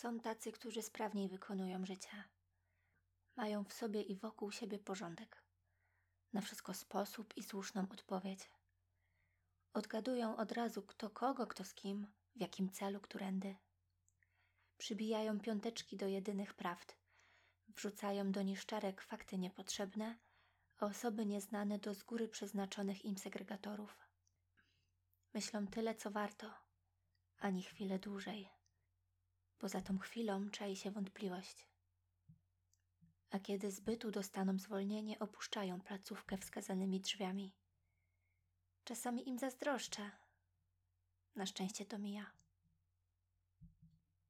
Są tacy, którzy sprawniej wykonują życie. Mają w sobie i wokół siebie porządek. Na wszystko sposób i słuszną odpowiedź. Odgadują od razu kto kogo, kto z kim, w jakim celu, którędy. Przybijają piąteczki do jedynych prawd. Wrzucają do niszczarek fakty niepotrzebne, a osoby nieznane do z góry przeznaczonych im segregatorów. Myślą tyle, co warto, ani chwilę dłużej, bo za tą chwilą czai się wątpliwość. A kiedy zbytu dostaną zwolnienie, opuszczają placówkę wskazanymi drzwiami. Czasami im zazdroszczę. Na szczęście to mija.